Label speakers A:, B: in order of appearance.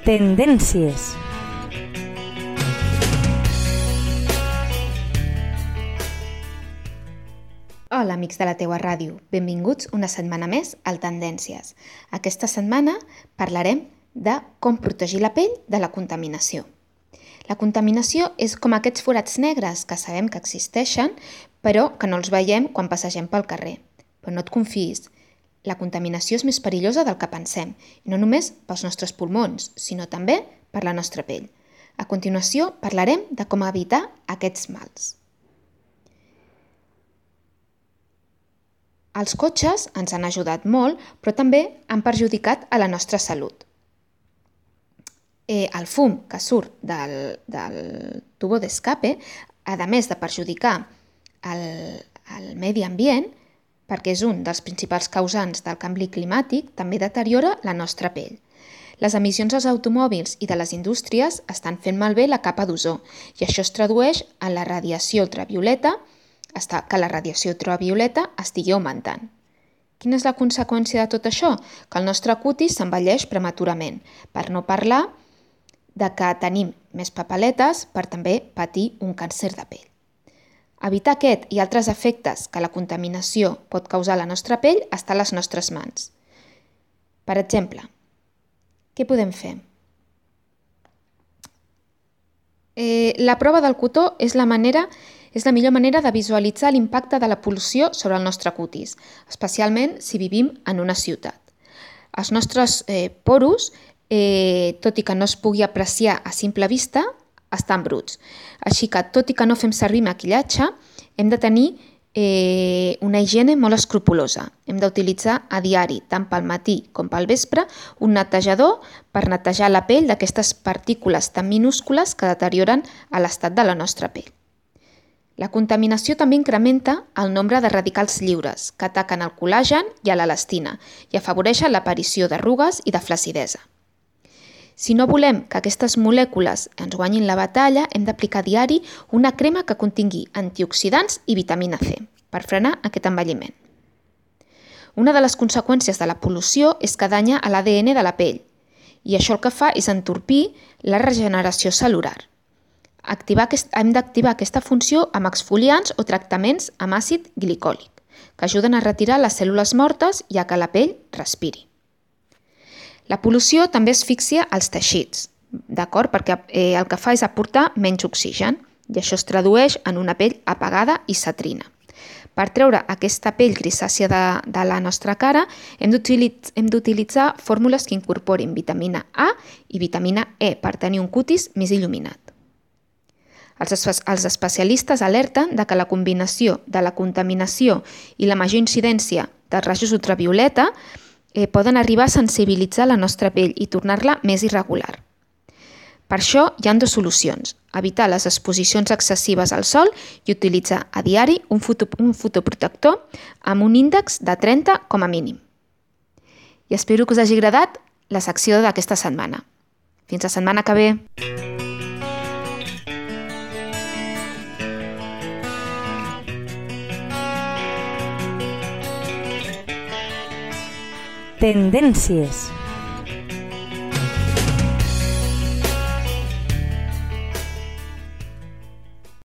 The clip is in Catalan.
A: Tendències.
B: Hola, amics de la teua ràdio. Benvinguts una setmana més al Tendències. Aquesta setmana parlarem de com protegir la pell de la contaminació. La contaminació és com aquests forats negres que sabem que existeixen, però que no els veiem quan passegem pel carrer. Però no et confis, la contaminació és més perillosa del que pensem, no només pels nostres pulmons, sinó també per la nostra pell. A continuació parlarem de com evitar aquests mals. Els cotxes ens han ajudat molt, però també han perjudicat a la nostra salut. Eh, el fum que surt del, del tubo d'escape, a més de perjudicar el, el medi ambient, perquè és un dels principals causants del canvi climàtic, també deteriora la nostra pell. Les emissions dels automòbils i de les indústries estan fent malbé la capa d'ozó i això es tradueix en la radiació ultravioleta, que la radiació ultravioleta estigui augmentant. Quina és la conseqüència de tot això? Que el nostre cutis s'envelleix prematurament, per no parlar de que tenim més papaletes per també patir un càncer de pell. Evitar aquest i altres efectes que la contaminació pot causar a la nostra pell està a les nostres mans. Per exemple, què podem fer? Eh, la prova del cotó és la manera és la millor manera de visualitzar l'impacte de la pol·lució sobre el nostre cutis, especialment si vivim en una ciutat. Els nostres eh, poros, eh, tot i que no es pugui apreciar a simple vista, estan bruts. Així que, tot i que no fem servir maquillatge, hem de tenir eh, una higiene molt escrupulosa. Hem d'utilitzar a diari, tant pel matí com pel vespre, un netejador per netejar la pell d'aquestes partícules tan minúscules que deterioren a l'estat de la nostra pell. La contaminació també incrementa el nombre de radicals lliures, que ataquen el col·làgen i a l'elastina i afavoreixen l'aparició d'arrugues i de flacidesa. Si no volem que aquestes molècules ens guanyin la batalla, hem d'aplicar diari una crema que contingui antioxidants i vitamina C per frenar aquest envelliment. Una de les conseqüències de la pol·lució és que danya a l'ADN de la pell i això el que fa és entorpir la regeneració celular. Activar aquest, hem d'activar aquesta funció amb exfoliants o tractaments amb àcid glicòlic, que ajuden a retirar les cèl·lules mortes i a que la pell respiri. La pol·lució també asfixia els teixits, d'acord? Perquè eh, el que fa és aportar menys oxigen i això es tradueix en una pell apagada i satrina. Per treure aquesta pell grisàcia de, de la nostra cara hem d'utilitzar fórmules que incorporin vitamina A i vitamina E per tenir un cutis més il·luminat. Els, els especialistes alerten de que la combinació de la contaminació i la major incidència dels rajos ultravioleta eh, poden arribar a sensibilitzar la nostra pell i tornar-la més irregular. Per això hi han dues solucions, evitar les exposicions excessives al sol i utilitzar a diari un, foto, un fotoprotector amb un índex de 30 com a mínim. I espero que us hagi agradat la secció d'aquesta setmana. Fins la setmana que ve!
A: Tendències.